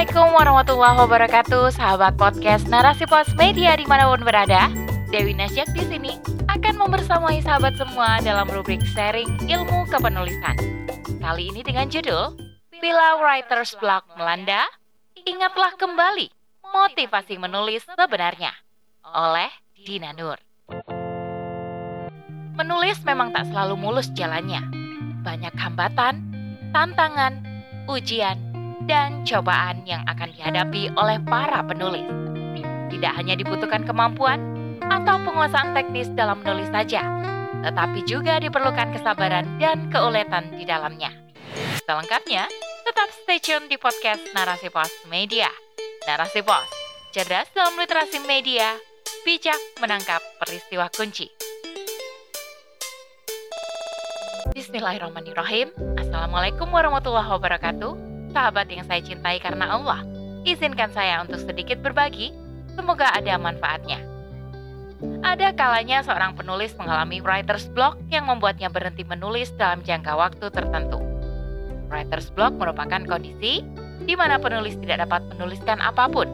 Assalamualaikum warahmatullahi wabarakatuh, sahabat podcast Narasi Pos Media di mana pun berada. Dewi Nasyak di sini akan membersamai sahabat semua dalam rubrik sharing ilmu kepenulisan. Kali ini dengan judul Bila Writer's Block Melanda, Ingatlah Kembali Motivasi Menulis Sebenarnya oleh Dina Nur. Menulis memang tak selalu mulus jalannya. Banyak hambatan, tantangan, ujian, dan cobaan yang akan dihadapi oleh para penulis. Tidak hanya dibutuhkan kemampuan atau penguasaan teknis dalam menulis saja, tetapi juga diperlukan kesabaran dan keuletan di dalamnya. Selengkapnya, tetap stay tune di podcast Narasi Pos Media. Narasi Pos, cerdas dalam literasi media, bijak menangkap peristiwa kunci. Bismillahirrahmanirrahim. Assalamualaikum warahmatullahi wabarakatuh sahabat yang saya cintai karena Allah. Izinkan saya untuk sedikit berbagi, semoga ada manfaatnya. Ada kalanya seorang penulis mengalami writer's block yang membuatnya berhenti menulis dalam jangka waktu tertentu. Writer's block merupakan kondisi di mana penulis tidak dapat menuliskan apa pun.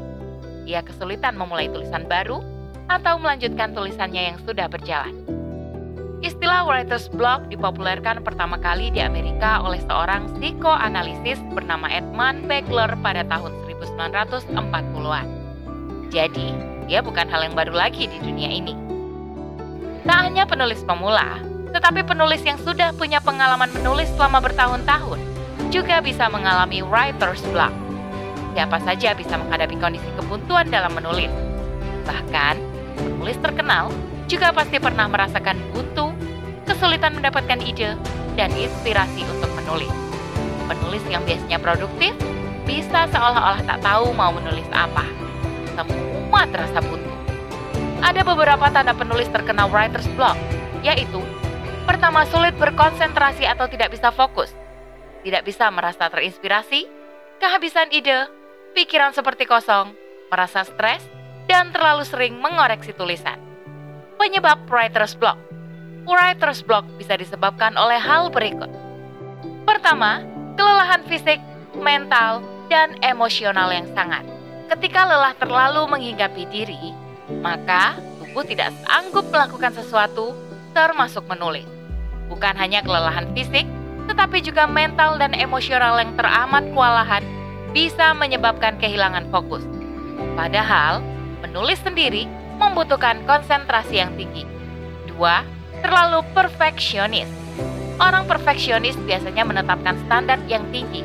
Ia kesulitan memulai tulisan baru atau melanjutkan tulisannya yang sudah berjalan. Istilah writer's block dipopulerkan pertama kali di Amerika oleh seorang psikoanalisis bernama Edmund Begler pada tahun 1940-an. Jadi, dia bukan hal yang baru lagi di dunia ini. Tak hanya penulis pemula, tetapi penulis yang sudah punya pengalaman menulis selama bertahun-tahun juga bisa mengalami writer's block. Siapa saja bisa menghadapi kondisi kebuntuan dalam menulis. Bahkan, penulis terkenal juga pasti pernah merasakan buntu, kesulitan mendapatkan ide, dan inspirasi untuk menulis. Penulis yang biasanya produktif bisa seolah-olah tak tahu mau menulis apa. Semua terasa buntu. Ada beberapa tanda penulis terkena writer's block, yaitu pertama sulit berkonsentrasi atau tidak bisa fokus, tidak bisa merasa terinspirasi, kehabisan ide, pikiran seperti kosong, merasa stres, dan terlalu sering mengoreksi tulisan. Penyebab writer's block. Writer's block bisa disebabkan oleh hal berikut. Pertama, kelelahan fisik, mental, dan emosional yang sangat. Ketika lelah terlalu menghinggapi diri, maka tubuh tidak sanggup melakukan sesuatu, termasuk menulis. Bukan hanya kelelahan fisik, tetapi juga mental dan emosional yang teramat kewalahan bisa menyebabkan kehilangan fokus. Padahal, menulis sendiri membutuhkan konsentrasi yang tinggi. Dua, terlalu perfeksionis. Orang perfeksionis biasanya menetapkan standar yang tinggi,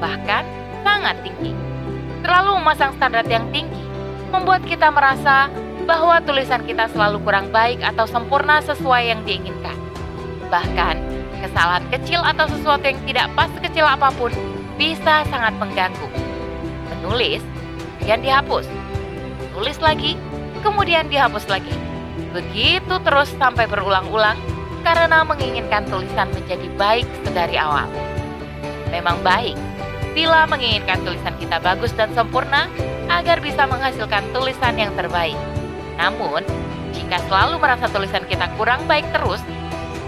bahkan sangat tinggi. Terlalu memasang standar yang tinggi membuat kita merasa bahwa tulisan kita selalu kurang baik atau sempurna sesuai yang diinginkan. Bahkan, kesalahan kecil atau sesuatu yang tidak pas sekecil apa pun bisa sangat mengganggu. Menulis, kemudian dihapus. Tulis lagi, kemudian dihapus lagi. Begitu terus sampai berulang-ulang karena menginginkan tulisan menjadi baik sedari awal. Memang baik bila menginginkan tulisan kita bagus dan sempurna agar bisa menghasilkan tulisan yang terbaik. Namun, jika selalu merasa tulisan kita kurang baik terus,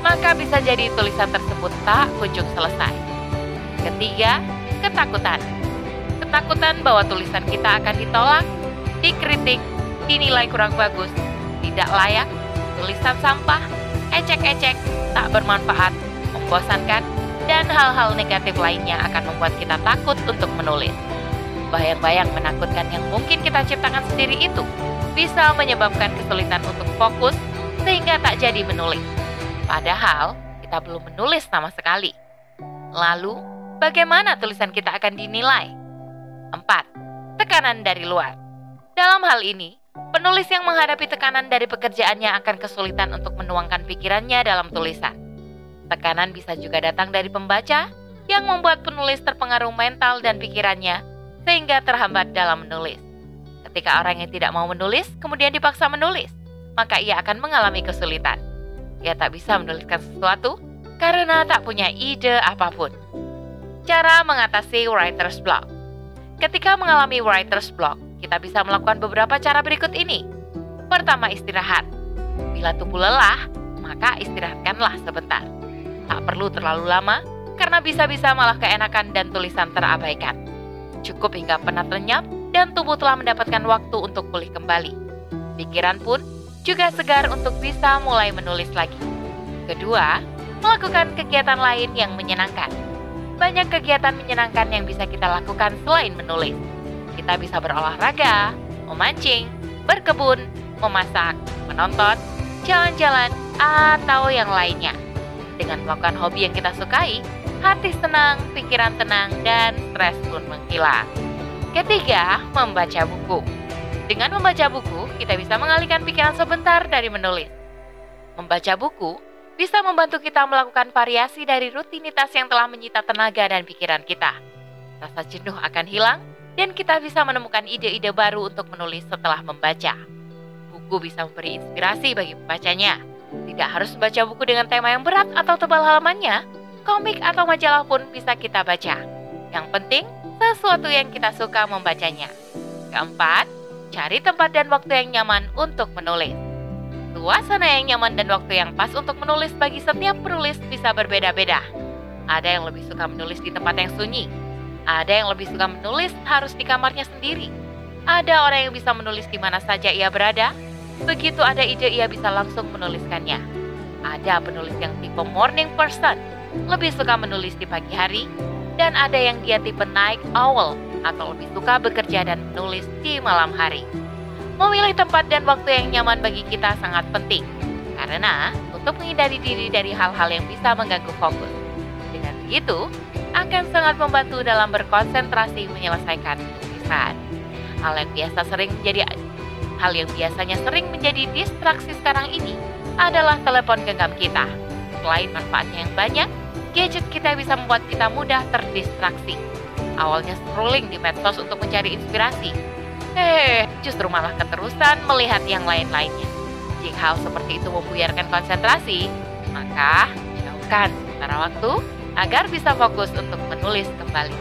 maka bisa jadi tulisan tersebut tak kunjung selesai. Ketiga, ketakutan. Ketakutan bahwa tulisan kita akan ditolak, dikritik, dinilai kurang bagus, tidak layak, tulisan sampah, ecek-ecek, tak bermanfaat, membosankan, dan hal-hal negatif lainnya akan membuat kita takut untuk menulis. Bayang-bayang menakutkan yang mungkin kita ciptakan sendiri itu bisa menyebabkan kesulitan untuk fokus sehingga tak jadi menulis. Padahal kita belum menulis sama sekali. Lalu, bagaimana tulisan kita akan dinilai? 4. Tekanan dari luar. Dalam hal ini, Penulis yang menghadapi tekanan dari pekerjaannya akan kesulitan untuk menuangkan pikirannya dalam tulisan. Tekanan bisa juga datang dari pembaca yang membuat penulis terpengaruh mental dan pikirannya sehingga terhambat dalam menulis. Ketika orang yang tidak mau menulis kemudian dipaksa menulis, maka ia akan mengalami kesulitan. Ia tak bisa menuliskan sesuatu karena tak punya ide apa pun. Cara mengatasi writer's block. Ketika mengalami writer's block, kita bisa melakukan beberapa cara berikut ini. Pertama, istirahat. Bila tubuh lelah, maka istirahatkanlah sebentar. Tak perlu terlalu lama, karena bisa-bisa malah keenakan dan tulisan terabaikan. Cukup hingga penat lenyap dan tubuh telah mendapatkan waktu untuk pulih kembali. Pikiran pun juga segar untuk bisa mulai menulis lagi. Kedua, melakukan kegiatan lain yang menyenangkan. Banyak kegiatan menyenangkan yang bisa kita lakukan selain menulis. Kita bisa berolahraga, memancing, berkebun, memasak, menonton, jalan-jalan, atau yang lainnya. Dengan melakukan hobi yang kita sukai, hati senang, pikiran tenang, dan stres pun menghilang. Ketiga, membaca buku. Dengan membaca buku, kita bisa mengalihkan pikiran sebentar dari menulis. Membaca buku bisa membantu kita melakukan variasi dari rutinitas yang telah menyita tenaga dan pikiran kita. Rasa jenuh akan hilang, dan kita bisa menemukan ide-ide baru untuk menulis setelah membaca. Buku bisa memberi inspirasi bagi pembacanya. Tidak harus membaca buku dengan tema yang berat atau tebal halamannya, komik atau majalah pun bisa kita baca. Yang penting, sesuatu yang kita suka membacanya. Keempat, cari tempat dan waktu yang nyaman untuk menulis. Suasana yang nyaman dan waktu yang pas untuk menulis bagi setiap penulis bisa berbeda-beda. Ada yang lebih suka menulis di tempat yang sunyi. Ada yang lebih suka menulis harus di kamarnya sendiri. Ada orang yang bisa menulis di mana saja ia berada. Begitu ada ide ia bisa langsung menuliskannya. Ada penulis yang tipe morning person, lebih suka menulis di pagi hari. Dan ada yang dia tipe night owl atau lebih suka bekerja dan menulis di malam hari. Memilih tempat dan waktu yang nyaman bagi kita sangat penting, karena untuk menghindari diri dari hal-hal yang bisa mengganggu fokus. Begitu, akan sangat membantu dalam berkonsentrasi menyelesaikan tulisan. Hal yang biasa sering menjadi hal yang biasanya sering menjadi distraksi sekarang ini adalah telepon genggam kita. Selain manfaatnya yang banyak, gadget kita bisa membuat kita mudah terdistraksi. Awalnya scrolling di medsos untuk mencari inspirasi, Eh, justru malah keterusan melihat yang lain-lainnya. Jika hal seperti itu membuyarkan konsentrasi, maka jauhkan sementara waktu agar bisa fokus untuk menulis kembali.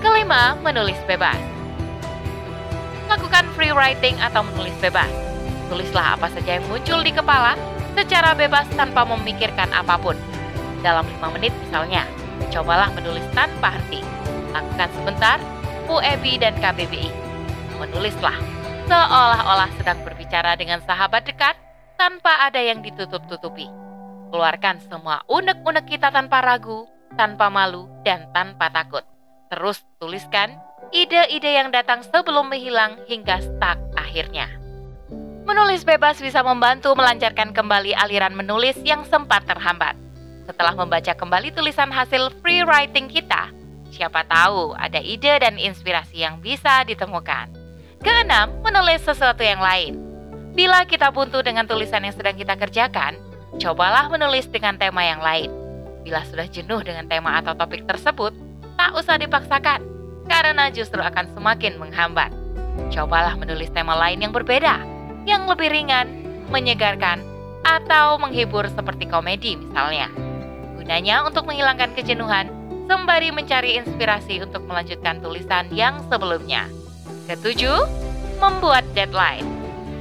Kelima, menulis bebas. Lakukan free writing atau menulis bebas. Tulislah apa saja yang muncul di kepala secara bebas tanpa memikirkan apa pun. Dalam lima menit misalnya, cobalah menulis tanpa henti. Lakukan sebentar, UEB dan KBBI menulislah, seolah-olah sedang berbicara dengan sahabat dekat tanpa ada yang ditutup-tutupi. Keluarkan semua unek-unek kita tanpa ragu, tanpa malu, dan tanpa takut. Terus tuliskan ide-ide yang datang sebelum menghilang hingga stuck akhirnya. Menulis bebas bisa membantu melancarkan kembali aliran menulis yang sempat terhambat. Setelah membaca kembali tulisan hasil free writing kita, siapa tahu ada ide dan inspirasi yang bisa ditemukan. Keenam, menulis sesuatu yang lain. Bila kita buntu dengan tulisan yang sedang kita kerjakan, cobalah menulis dengan tema yang lain. Bila sudah jenuh dengan tema atau topik tersebut, tak usah dipaksakan, karena justru akan semakin menghambat. Cobalah menulis tema lain yang berbeda, yang lebih ringan, menyegarkan, atau menghibur seperti komedi misalnya. Gunanya untuk menghilangkan kejenuhan, sembari mencari inspirasi untuk melanjutkan tulisan yang sebelumnya. Ketujuh, membuat deadline.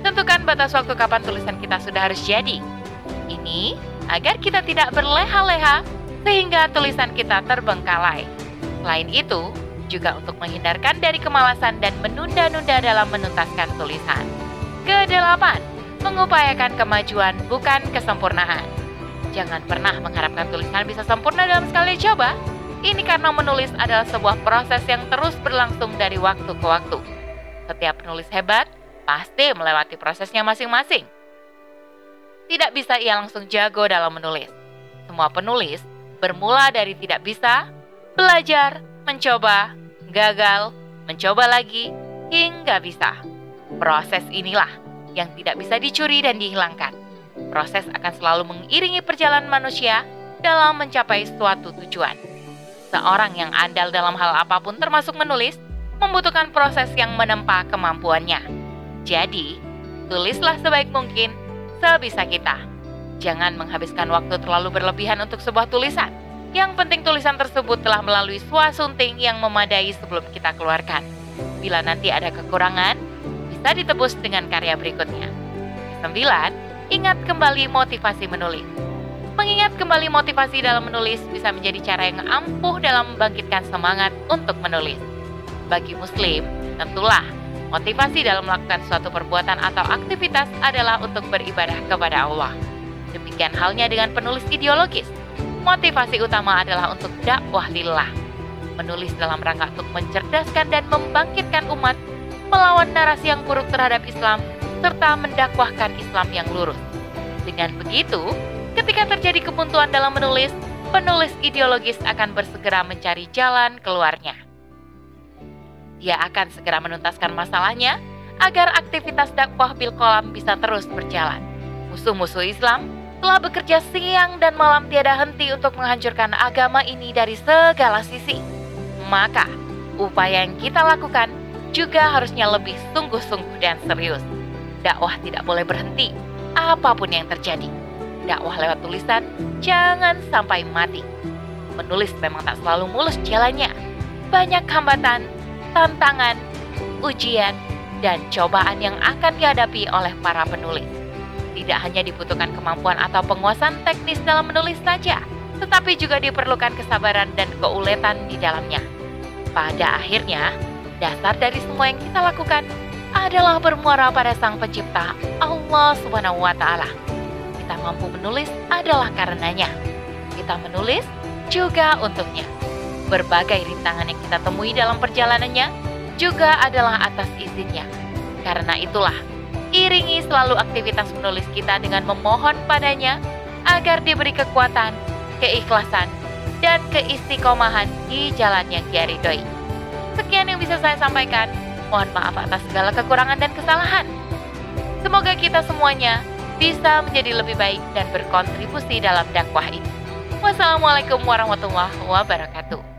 Tentukan batas waktu kapan tulisan kita sudah harus jadi. Ini agar kita tidak berleha-leha sehingga tulisan kita terbengkalai. Selain itu, juga untuk menghindarkan dari kemalasan dan menunda-nunda dalam menuntaskan tulisan. Kedelapan, mengupayakan kemajuan bukan kesempurnaan. Jangan pernah mengharapkan tulisan bisa sempurna dalam sekali coba. Ini karena menulis adalah sebuah proses yang terus berlangsung dari waktu ke waktu. Setiap penulis hebat pasti melewati prosesnya masing-masing. Tidak bisa ia langsung jago dalam menulis. Semua penulis bermula dari tidak bisa, belajar, mencoba, gagal, mencoba lagi, hingga bisa. Proses inilah yang tidak bisa dicuri dan dihilangkan. Proses akan selalu mengiringi perjalanan manusia dalam mencapai suatu tujuan. Seorang yang andal dalam hal apa pun termasuk menulis membutuhkan proses yang menempa kemampuannya. Jadi, tulislah sebaik mungkin sebisa kita. Jangan menghabiskan waktu terlalu berlebihan untuk sebuah tulisan. Yang penting tulisan tersebut telah melalui suasunting yang memadai sebelum kita keluarkan. Bila nanti ada kekurangan, bisa ditebus dengan karya berikutnya. Sembilan, ingat kembali motivasi menulis. Mengingat kembali motivasi dalam menulis bisa menjadi cara yang ampuh dalam membangkitkan semangat untuk menulis. Bagi Muslim, tentulah motivasi dalam melakukan suatu perbuatan atau aktivitas adalah untuk beribadah kepada Allah. Demikian halnya dengan penulis ideologis. Motivasi utama adalah untuk dakwah lillah. Menulis dalam rangka untuk mencerdaskan dan membangkitkan umat melawan narasi yang buruk terhadap Islam serta mendakwahkan Islam yang lurus. Dengan begitu, ketika terjadi kebuntuan dalam menulis, penulis ideologis akan bersegera mencari jalan keluarnya. Dia akan segera menuntaskan masalahnya agar aktivitas dakwah bil kolam bisa terus berjalan. Musuh-musuh Islam telah bekerja siang dan malam tiada henti untuk menghancurkan agama ini dari segala sisi. Maka, upaya yang kita lakukan juga harusnya lebih sungguh-sungguh dan serius. Dakwah tidak boleh berhenti, apa pun yang terjadi. Dakwah lewat tulisan jangan sampai mati. Menulis memang tak selalu mulus jalannya. Banyak hambatan, tantangan, ujian, dan cobaan yang akan dihadapi oleh para penulis. Tidak hanya dibutuhkan kemampuan atau penguasaan teknis dalam menulis saja, tetapi juga diperlukan kesabaran dan keuletan di dalamnya. Pada akhirnya, dasar dari semua yang kita lakukan adalah bermuara pada Sang Pencipta, Allah Subhanahu wa Ta'ala. Kita mampu menulis adalah karenanya. Kita menulis juga untuknya. Berbagai rintangan yang kita temui dalam perjalanannya juga adalah atas izinnya. Karena itulah, iringi selalu aktivitas menulis kita dengan memohon padanya agar diberi kekuatan, keikhlasan, dan keistiqomahan di jalan yang dia ridhoi. Sekian yang bisa saya sampaikan. Mohon maaf atas segala kekurangan dan kesalahan. Semoga kita semuanya bisa menjadi lebih baik dan berkontribusi dalam dakwah ini. Wassalamualaikum warahmatullahi wabarakatuh.